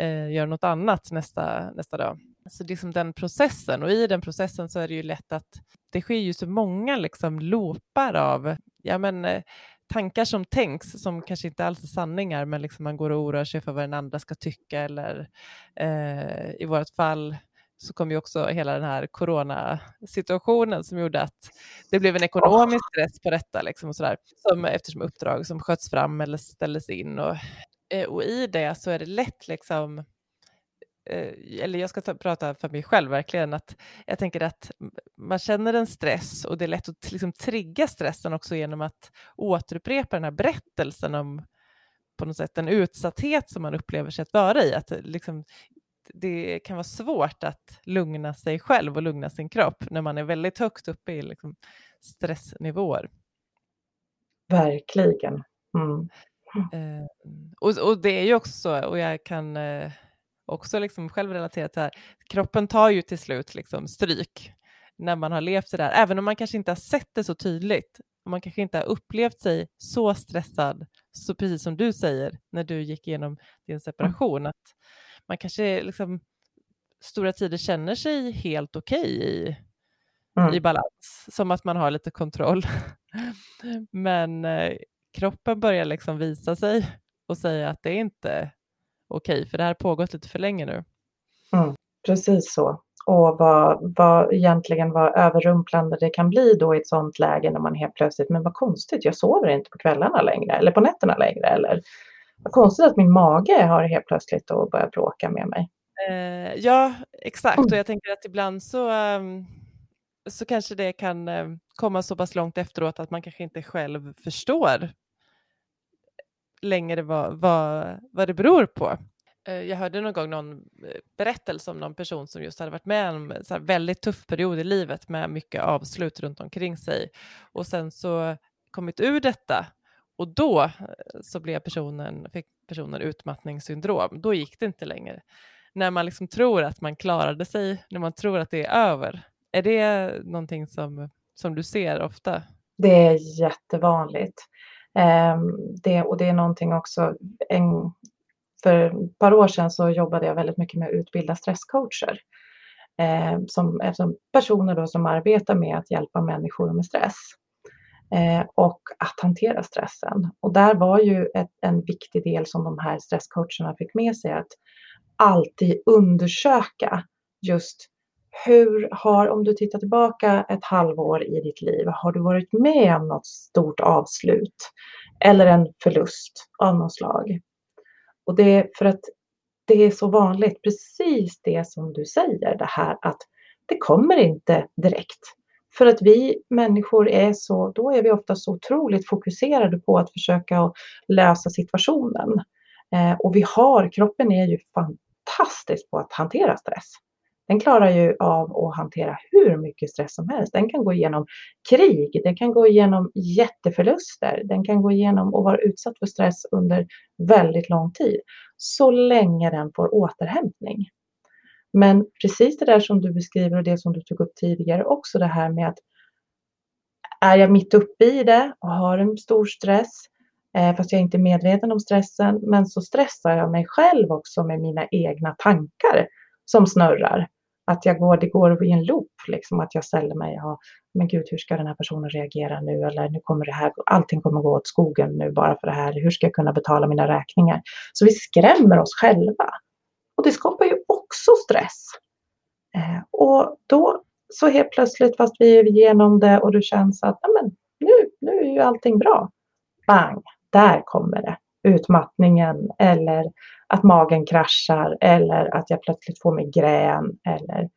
eh, göra något annat nästa, nästa dag. Så liksom den processen, och i den processen så är det ju lätt att det sker ju så många liksom loopar av ja, men, eh, tankar som tänks, som kanske inte alls är sanningar, men liksom man går och oroar sig för vad den andra ska tycka. Eller eh, i vårt fall så kom ju också hela den här coronasituationen som gjorde att det blev en ekonomisk stress på detta, liksom och sådär, som, eftersom uppdrag som sköts fram eller ställdes in. Och, eh, och i det så är det lätt liksom eller jag ska ta, prata för mig själv verkligen, att jag tänker att man känner en stress och det är lätt att liksom trigga stressen också genom att återupprepa den här berättelsen om på något sätt en utsatthet som man upplever sig att vara i. Att liksom, det kan vara svårt att lugna sig själv och lugna sin kropp när man är väldigt högt uppe i liksom stressnivåer. Verkligen. Mm. Eh, och, och, det är ju också så, och jag kan eh, också liksom själv relaterat till det här, kroppen tar ju till slut liksom stryk när man har levt det där, även om man kanske inte har sett det så tydligt. Man kanske inte har upplevt sig så stressad, så precis som du säger när du gick igenom din separation, att man kanske liksom stora tider känner sig helt okej okay i, mm. i balans, som att man har lite kontroll. Men eh, kroppen börjar liksom visa sig och säga att det är inte okej, för det här har pågått lite för länge nu. Mm, precis så. Och vad, vad egentligen vad överrumplande det kan bli då i ett sånt läge när man helt plötsligt, men vad konstigt, jag sover inte på kvällarna längre eller på nätterna längre eller vad konstigt att min mage har helt plötsligt då börjat bråka med mig. Eh, ja, exakt. Mm. Och jag tänker att ibland så, um, så kanske det kan um, komma så pass långt efteråt att man kanske inte själv förstår längre vad, vad, vad det beror på. Eh, jag hörde någon gång någon eh, berättelse om någon person som just hade varit med om en så väldigt tuff period i livet med mycket avslut runt omkring sig och sen så kommit ur detta och då eh, så blev personen, fick personen utmattningssyndrom. Då gick det inte längre. När man liksom tror att man klarade sig, när man tror att det är över. Är det någonting som, som du ser ofta? Det är jättevanligt. Ehm, det, och det är någonting också, en, för ett par år sedan så jobbade jag väldigt mycket med att utbilda stresscoacher. Eh, som, som personer då som arbetar med att hjälpa människor med stress eh, och att hantera stressen. Och där var ju ett, en viktig del som de här stresscoacherna fick med sig att alltid undersöka just hur har, om du tittar tillbaka ett halvår i ditt liv, har du varit med om något stort avslut eller en förlust av något slag? Och det är för att det är så vanligt, precis det som du säger, det här att det kommer inte direkt. För att vi människor är så, då är vi ofta så otroligt fokuserade på att försöka lösa situationen. Eh, och vi har, kroppen är ju fantastisk på att hantera stress. Den klarar ju av att hantera hur mycket stress som helst. Den kan gå igenom krig, den kan gå igenom jätteförluster, den kan gå igenom och vara utsatt för stress under väldigt lång tid. Så länge den får återhämtning. Men precis det där som du beskriver och det som du tog upp tidigare också det här med att är jag mitt uppe i det och har en stor stress eh, fast jag är inte medveten om stressen men så stressar jag mig själv också med mina egna tankar som snurrar att jag går, det går i en loop, liksom att jag ställer mig, ja, men gud, hur ska den här personen reagera nu? Eller nu kommer det här, allting kommer gå åt skogen nu bara för det här. Hur ska jag kunna betala mina räkningar? Så vi skrämmer oss själva. Och det skapar ju också stress. Eh, och då så helt plötsligt, fast vi är igenom det och du känns att men, nu, nu är ju allting bra. Bang, där kommer det. Utmattningen eller att magen kraschar eller att jag plötsligt får migrän eller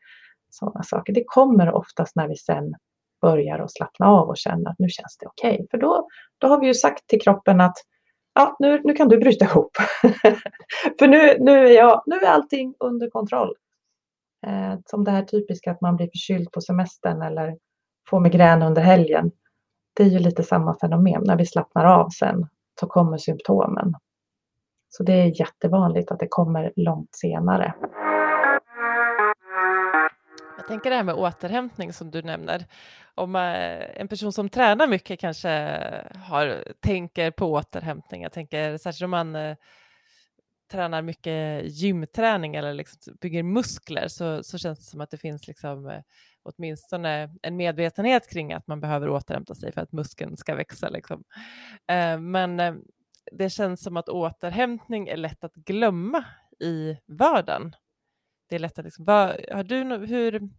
sådana saker. Det kommer oftast när vi sen börjar att slappna av och känna att nu känns det okej. Okay. För då, då har vi ju sagt till kroppen att ja, nu, nu kan du bryta ihop. För nu, nu, är jag, nu är allting under kontroll. Eh, som det här typiska att man blir förkyld på semestern eller får migrän under helgen. Det är ju lite samma fenomen. När vi slappnar av sen så kommer symptomen. Så det är jättevanligt att det kommer långt senare. Jag tänker det här med återhämtning som du nämner. Om eh, en person som tränar mycket kanske har, tänker på återhämtning. Jag tänker särskilt om man eh, tränar mycket gymträning eller liksom typ bygger muskler så, så känns det som att det finns liksom, eh, åtminstone en medvetenhet kring att man behöver återhämta sig för att muskeln ska växa. Liksom. Men det känns som att återhämtning är lätt att glömma i vardagen. Det är lätt att liksom, vad, har du, hur,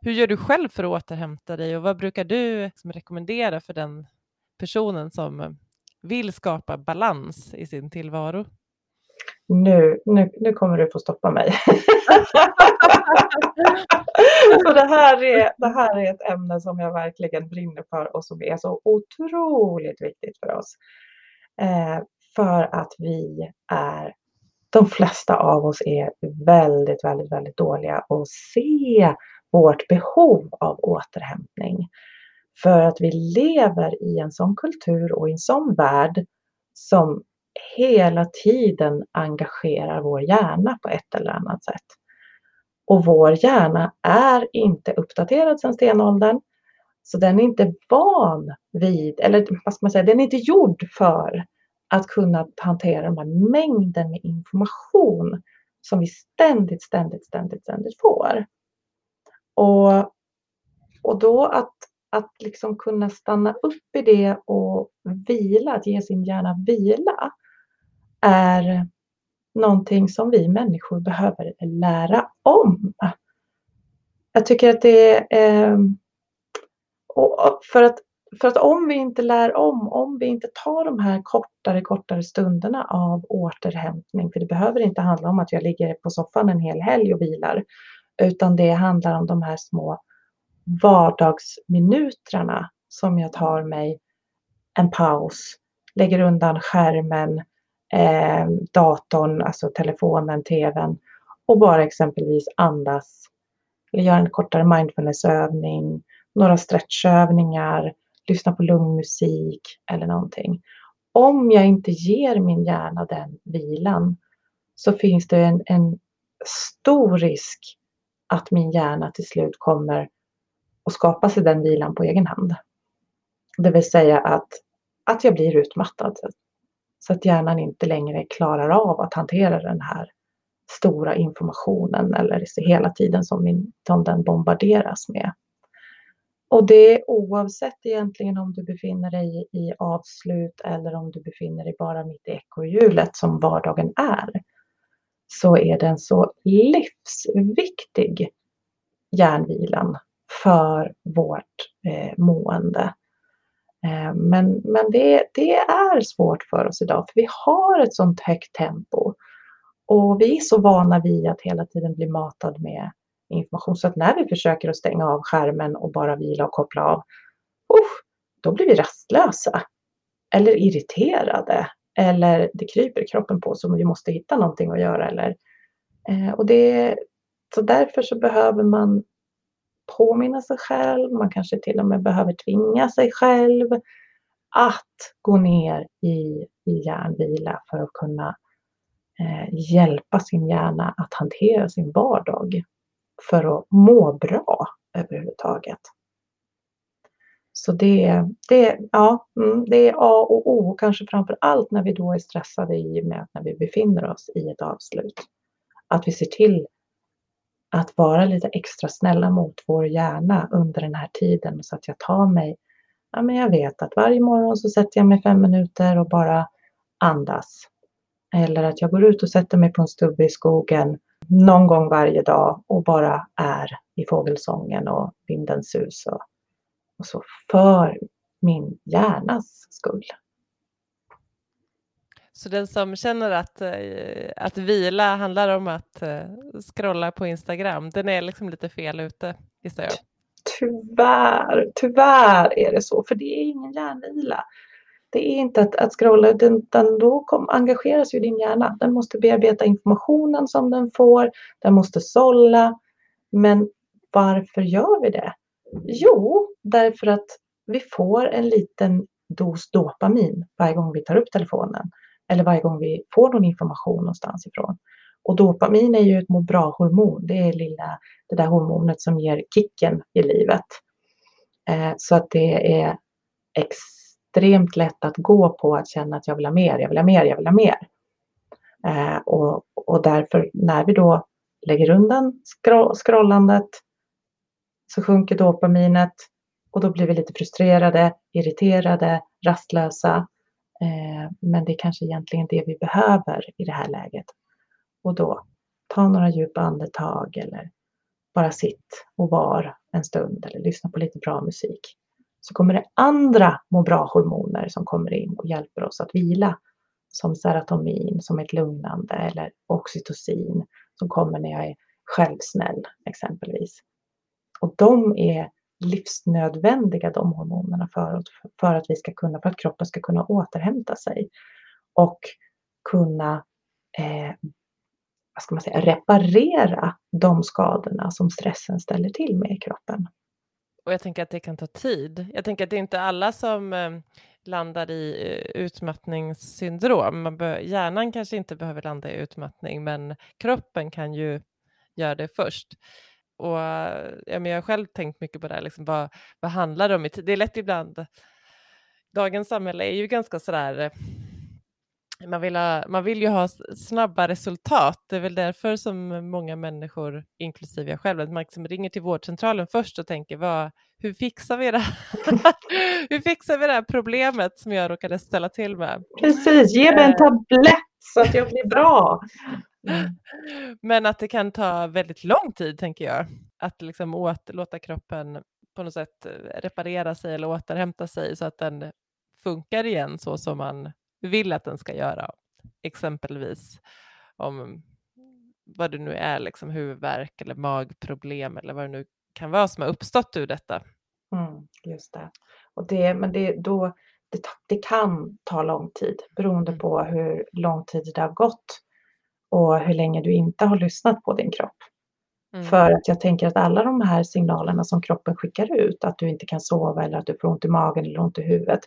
hur gör du själv för att återhämta dig och vad brukar du liksom rekommendera för den personen som vill skapa balans i sin tillvaro? Nu, nu, nu kommer du få stoppa mig. det, här är, det här är ett ämne som jag verkligen brinner för och som är så otroligt viktigt för oss. Eh, för att vi är, de flesta av oss är väldigt, väldigt, väldigt dåliga att se vårt behov av återhämtning. För att vi lever i en sån kultur och i en sån värld som hela tiden engagerar vår hjärna på ett eller annat sätt. Och vår hjärna är inte uppdaterad sedan stenåldern. Så den är inte van vid, eller vad ska man säga, den är inte gjord för att kunna hantera den här mängden med information som vi ständigt, ständigt, ständigt, ständigt får. Och, och då att, att liksom kunna stanna upp i det och vila, att ge sin hjärna vila, är någonting som vi människor behöver lära om. Jag tycker att det är... Eh, och för att för att om vi inte lär om, om vi inte tar de här kortare, kortare stunderna av återhämtning, för det behöver inte handla om att jag ligger på soffan en hel helg och vilar, utan det handlar om de här små vardagsminuterna som jag tar mig en paus, lägger undan skärmen, eh, datorn, alltså telefonen, tvn och bara exempelvis andas. Eller gör en kortare mindfulnessövning, några stretchövningar, lyssna på lugn musik eller någonting. Om jag inte ger min hjärna den vilan så finns det en, en stor risk att min hjärna till slut kommer att skapa sig den vilan på egen hand. Det vill säga att, att jag blir utmattad. Så att hjärnan inte längre klarar av att hantera den här stora informationen eller hela tiden som, min, som den bombarderas med. Och det är oavsett egentligen om du befinner dig i avslut eller om du befinner dig bara mitt i ekorrhjulet som vardagen är. Så är den så livsviktig, hjärnvilan, för vårt eh, mående. Eh, men men det, det är svårt för oss idag, för vi har ett sånt högt tempo. Och vi är så vana vid att hela tiden bli matad med information. Så att när vi försöker att stänga av skärmen och bara vila och koppla av, usch, då blir vi rastlösa. Eller irriterade. Eller det kryper i kroppen på oss vi måste hitta någonting att göra. Eller, eh, och det, så därför så behöver man påminna sig själv, man kanske till och med behöver tvinga sig själv att gå ner i, i hjärnvila för att kunna eh, hjälpa sin hjärna att hantera sin vardag för att må bra överhuvudtaget. Så det, det, ja, mm, det är A och O, kanske framför allt när vi då är stressade i och med att när vi befinner oss i ett avslut. Att vi ser till att vara lite extra snälla mot vår hjärna under den här tiden så att jag tar mig, ja men jag vet att varje morgon så sätter jag mig fem minuter och bara andas. Eller att jag går ut och sätter mig på en stubbe i skogen någon gång varje dag och bara är i fågelsången och vindens sus och, och så för min hjärnas skull. Så den som känner att, att vila handlar om att scrolla på Instagram, den är liksom lite fel ute, gissar jag. Tyvärr, tyvärr är det så, för det är ingen hjärnvila. Det är inte att, att scrolla, utan då kom, engageras ju din hjärna. Den måste bearbeta informationen som den får, den måste sålla. Men varför gör vi det? Jo, därför att vi får en liten dos dopamin varje gång vi tar upp telefonen eller varje gång vi får någon information någonstans ifrån. Och dopamin är ju ett må bra-hormon. Det är lilla, det där hormonet som ger kicken i livet. Eh, så att det är extremt lätt att gå på att känna att jag vill ha mer, jag vill ha mer, jag vill ha mer. Eh, och, och därför när vi då lägger undan scrollandet så sjunker dopaminet och då blir vi lite frustrerade, irriterade, rastlösa. Eh, men det är kanske egentligen det vi behöver i det här läget. Och då, ta några djupa andetag eller bara sitt och var en stund eller lyssna på lite bra musik. Så kommer det andra må bra-hormoner som kommer in och hjälper oss att vila. Som serotonin, som ett lugnande eller oxytocin som kommer när jag är självsnäll exempelvis. Och de är livsnödvändiga de hormonerna för, för att vi ska kunna, för att kroppen ska kunna återhämta sig och kunna eh, vad ska man säga, reparera de skadorna som stressen ställer till med i kroppen. Och jag tänker att det kan ta tid. Jag tänker att det är inte alla som eh, landar i eh, utmattningssyndrom. Man hjärnan kanske inte behöver landa i utmattning, men kroppen kan ju göra det först. Och ja, men jag har själv tänkt mycket på det här, liksom, vad, vad handlar det om? Det är lätt ibland, dagens samhälle är ju ganska sådär, eh, man vill, ha, man vill ju ha snabba resultat. Det är väl därför som många människor, inklusive jag själv, att man liksom ringer till vårdcentralen först och tänker vad, hur, fixar vi det hur fixar vi det här problemet som jag råkade ställa till med? Precis, ge mig en eh. tablett så att jag blir bra. Mm. Men att det kan ta väldigt lång tid, tänker jag. Att liksom låta kroppen på något sätt eh, reparera sig eller återhämta sig så att den funkar igen så som man vill att den ska göra. Exempelvis om vad det nu är, liksom huvudvärk eller magproblem eller vad det nu kan vara som har uppstått ur detta. Mm, just det. Och det men det, då, det, det kan ta lång tid beroende mm. på hur lång tid det har gått och hur länge du inte har lyssnat på din kropp. Mm. För att jag tänker att alla de här signalerna som kroppen skickar ut, att du inte kan sova eller att du får ont i magen eller ont i huvudet,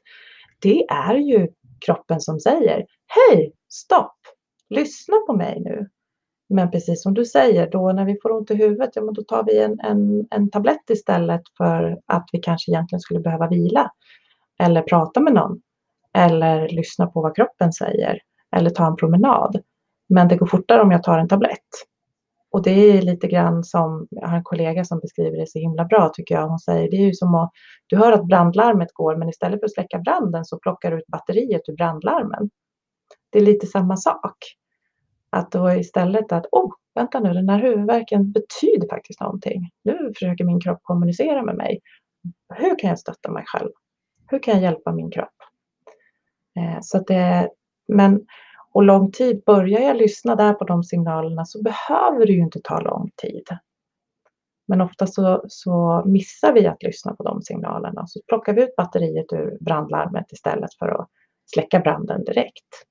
det är ju kroppen som säger Hej, stopp, lyssna på mig nu. Men precis som du säger, då när vi får ont i huvudet, ja men då tar vi en, en, en tablett istället för att vi kanske egentligen skulle behöva vila. Eller prata med någon. Eller lyssna på vad kroppen säger. Eller ta en promenad. Men det går fortare om jag tar en tablett. Och det är lite grann som, jag har en kollega som beskriver det så himla bra tycker jag. Hon säger det är ju som att du hör att brandlarmet går men istället för att släcka branden så plockar du ut batteriet ur brandlarmen. Det är lite samma sak. Att då istället att, oh, vänta nu, den här huvudvärken betyder faktiskt någonting. Nu försöker min kropp kommunicera med mig. Hur kan jag stötta mig själv? Hur kan jag hjälpa min kropp? Eh, så att det, men och lång tid, börjar jag lyssna där på de signalerna så behöver det ju inte ta lång tid. Men ofta så, så missar vi att lyssna på de signalerna så plockar vi ut batteriet ur brandlarmet istället för att släcka branden direkt.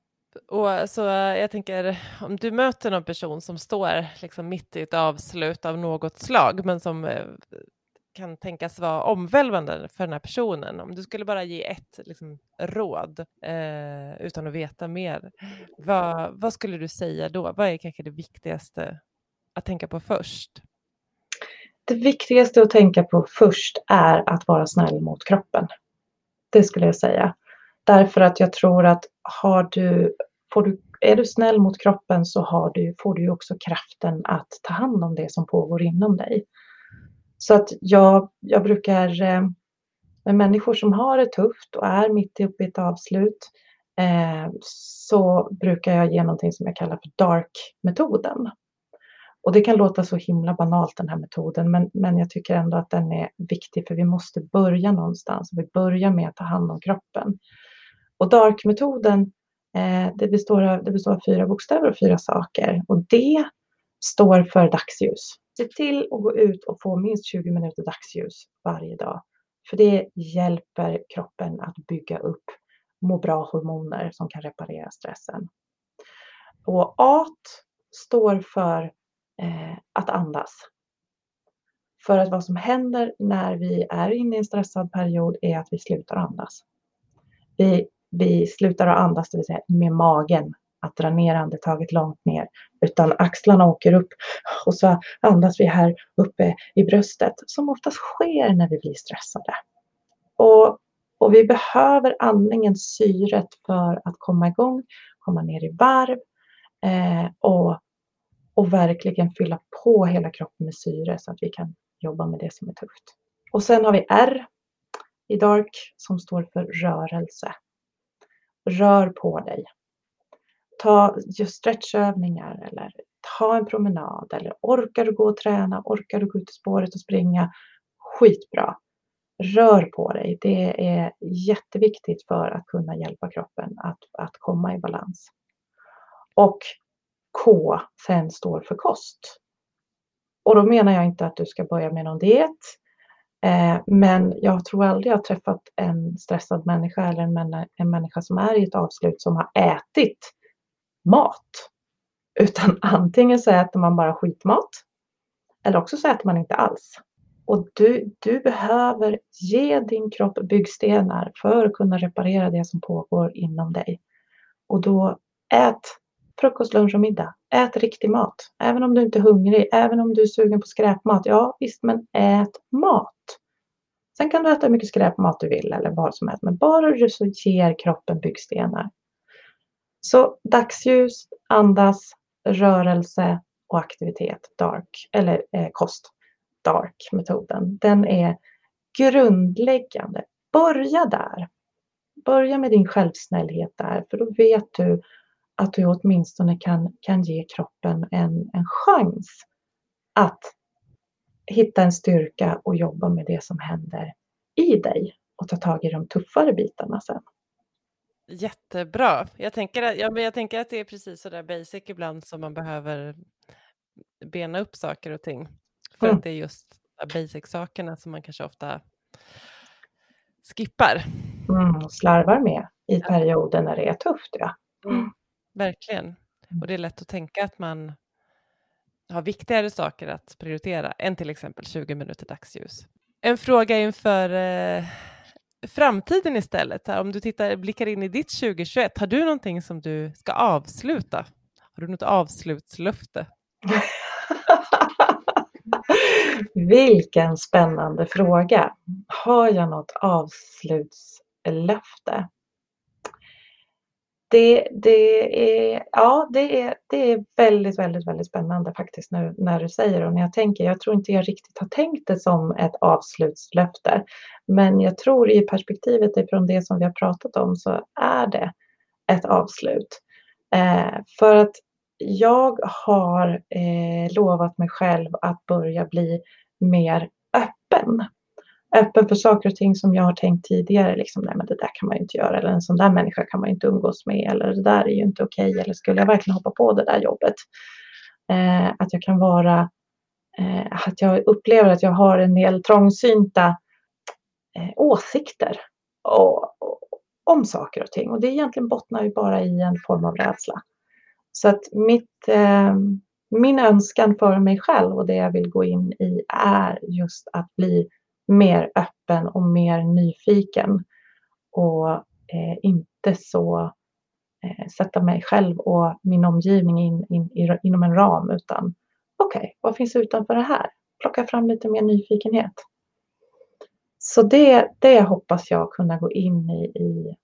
Och så jag tänker, om du möter någon person som står liksom mitt i ett avslut av något slag, men som eh, kan tänkas vara omvälvande för den här personen. Om du skulle bara ge ett liksom, råd eh, utan att veta mer, vad, vad, skulle du säga då? Vad är kanske det viktigaste att tänka på först? Det viktigaste att tänka på först är att vara snäll mot kroppen. Det skulle jag säga. Därför att jag tror att har du, får du, är du snäll mot kroppen så har du, får du också kraften att ta hand om det som pågår inom dig. Så att jag, jag brukar eh, med människor som har det tufft och är mitt uppe i ett avslut eh, så brukar jag ge någonting som jag kallar för DARK-metoden. Och det kan låta så himla banalt den här metoden men, men jag tycker ändå att den är viktig för vi måste börja någonstans. Vi börjar med att ta hand om kroppen. Och DARK-metoden Eh, det, består av, det består av fyra bokstäver och fyra saker. Och D står för dagsljus. Se till att gå ut och få minst 20 minuter dagsljus varje dag. För det hjälper kroppen att bygga upp må bra-hormoner som kan reparera stressen. Och A står för eh, att andas. För att vad som händer när vi är inne i en stressad period är att vi slutar andas. Vi, vi slutar att andas, det vill säga med magen, att dra ner andetaget långt ner, utan axlarna åker upp och så andas vi här uppe i bröstet, som oftast sker när vi blir stressade. Och, och vi behöver andningen, syret, för att komma igång, komma ner i varv eh, och, och verkligen fylla på hela kroppen med syre så att vi kan jobba med det som är tufft. Och sen har vi R i DARK som står för rörelse. Rör på dig. Ta just stretchövningar eller ta en promenad eller orkar du gå och träna, orkar du gå ut i spåret och springa, skitbra. Rör på dig. Det är jätteviktigt för att kunna hjälpa kroppen att, att komma i balans. Och K sen står för kost. Och då menar jag inte att du ska börja med någon diet. Eh, men jag tror aldrig jag har träffat en stressad människa eller en, en människa som är i ett avslut som har ätit mat. Utan antingen så äter man bara skitmat eller också så äter man inte alls. Och du, du behöver ge din kropp byggstenar för att kunna reparera det som pågår inom dig. Och då ät frukost, lunch och middag. Ät riktig mat. Även om du inte är hungrig, även om du är sugen på skräpmat. Ja visst, men ät mat. Sen kan du äta hur mycket skräpmat du vill eller vad som helst. Men bara du så ger kroppen byggstenar. Så dagsljus, andas, rörelse och aktivitet, dark, eller eh, kost, dark-metoden. Den är grundläggande. Börja där. Börja med din självsnällhet där, för då vet du att du åtminstone kan, kan ge kroppen en, en chans att hitta en styrka och jobba med det som händer i dig och ta tag i de tuffare bitarna sen. Jättebra. Jag tänker, att, ja, men jag tänker att det är precis så där basic ibland som man behöver bena upp saker och ting. För mm. att det är just basic-sakerna som man kanske ofta skippar. Mm, slarvar med i perioder när det är tufft. Ja. Mm. Verkligen. Och det är lätt att tänka att man har viktigare saker att prioritera än till exempel 20 minuter dagsljus. En fråga inför eh, framtiden istället. Om du tittar, blickar in i ditt 2021, har du någonting som du ska avsluta? Har du något avslutslöfte? Vilken spännande fråga. Har jag något avslutslöfte? Det, det, är, ja, det, är, det är väldigt, väldigt, väldigt spännande faktiskt nu när du säger och när jag tänker. Jag tror inte jag riktigt har tänkt det som ett avslutslöfte. Men jag tror i perspektivet ifrån det som vi har pratat om så är det ett avslut. Eh, för att jag har eh, lovat mig själv att börja bli mer öppen öppen för saker och ting som jag har tänkt tidigare. Liksom, nej, men det där kan man ju inte göra. Eller en sån där människa kan man ju inte umgås med. Eller det där är ju inte okej. Okay. Eller skulle jag verkligen hoppa på det där jobbet? Eh, att jag kan vara... Eh, att jag upplever att jag har en del trångsynta eh, åsikter och, och, om saker och ting. Och det egentligen bottnar ju bara i en form av rädsla. Så att mitt, eh, min önskan för mig själv och det jag vill gå in i är just att bli mer öppen och mer nyfiken. Och eh, inte så eh, sätta mig själv och min omgivning in, in, in inom en ram utan okej, okay, vad finns utanför det här? Plocka fram lite mer nyfikenhet. Så det, det hoppas jag kunna gå in i, i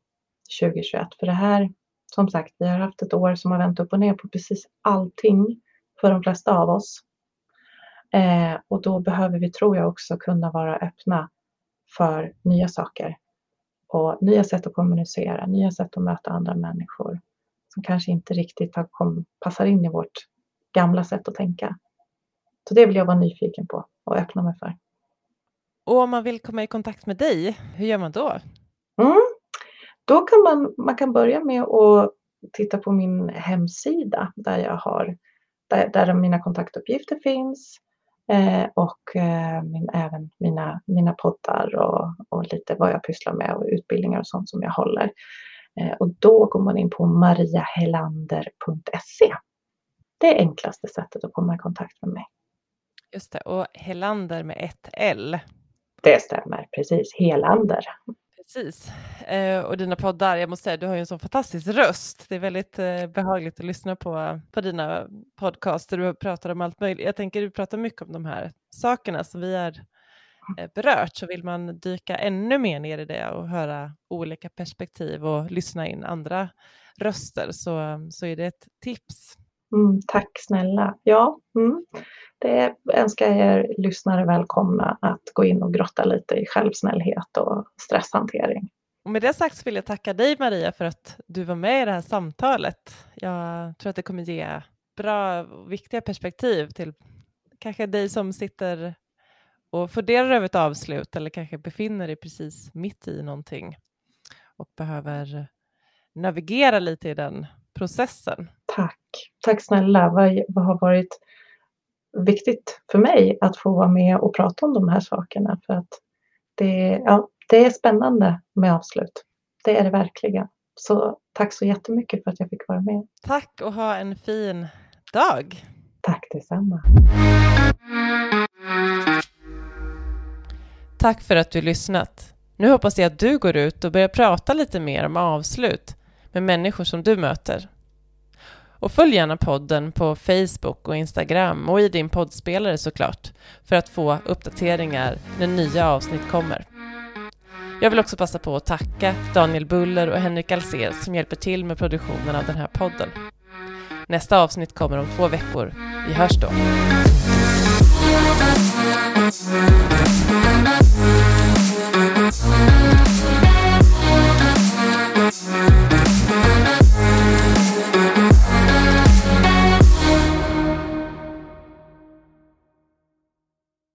2021. För det här, som sagt, vi har haft ett år som har vänt upp och ner på precis allting för de flesta av oss. Eh, och då behöver vi, tror jag, också kunna vara öppna för nya saker och nya sätt att kommunicera, nya sätt att möta andra människor som kanske inte riktigt har kom, passar in i vårt gamla sätt att tänka. Så det vill jag vara nyfiken på och öppna mig för. Och om man vill komma i kontakt med dig, hur gör man då? Mm. Då kan man, man kan börja med att titta på min hemsida där jag har där, där mina kontaktuppgifter finns eh, och eh, min, även mina, mina poddar och, och lite vad jag pysslar med och utbildningar och sånt som jag håller. Eh, och då går man in på mariahelander.se. Det är enklaste sättet att komma i kontakt med mig. Just det, och Helander med ett L. Det stämmer, precis. Helander. Precis. Eh, och dina poddar, jag måste säga, du har ju en sån fantastisk röst. Det är väldigt eh, behagligt att lyssna på, på dina podcaster. Du pratar om allt möjligt. Jag tänker du pratar mycket om de här sakerna som vi har eh, berört. Så vill man dyka ännu mer ner i det och höra olika perspektiv och lyssna in andra röster så, så är det ett tips. Mm, tack snälla. Ja, mm. det önskar jag er lyssnare välkomna att gå in och grotta lite i självsnällhet och stresshantering. Och med det sagt så vill jag tacka dig Maria för att du var med i det här samtalet. Jag tror att det kommer ge bra och viktiga perspektiv till kanske dig som sitter och funderar över ett avslut eller kanske befinner dig precis mitt i någonting och behöver navigera lite i den processen. Tack. Tack snälla. Vad, vad har varit viktigt för mig att få vara med och prata om de här sakerna för att det, ja, det är spännande med avslut. Det är det verkligen. Så tack så jättemycket för att jag fick vara med. Tack och ha en fin dag. Tack detsamma. Tack för att du lyssnat. Nu hoppas jag att du går ut och börjar prata lite mer om avslut med människor som du möter. Och följ gärna podden på Facebook och Instagram och i din poddspelare såklart för att få uppdateringar när nya avsnitt kommer. Jag vill också passa på att tacka Daniel Buller och Henrik Alser som hjälper till med produktionen av den här podden. Nästa avsnitt kommer om två veckor. Vi hörs då. Thank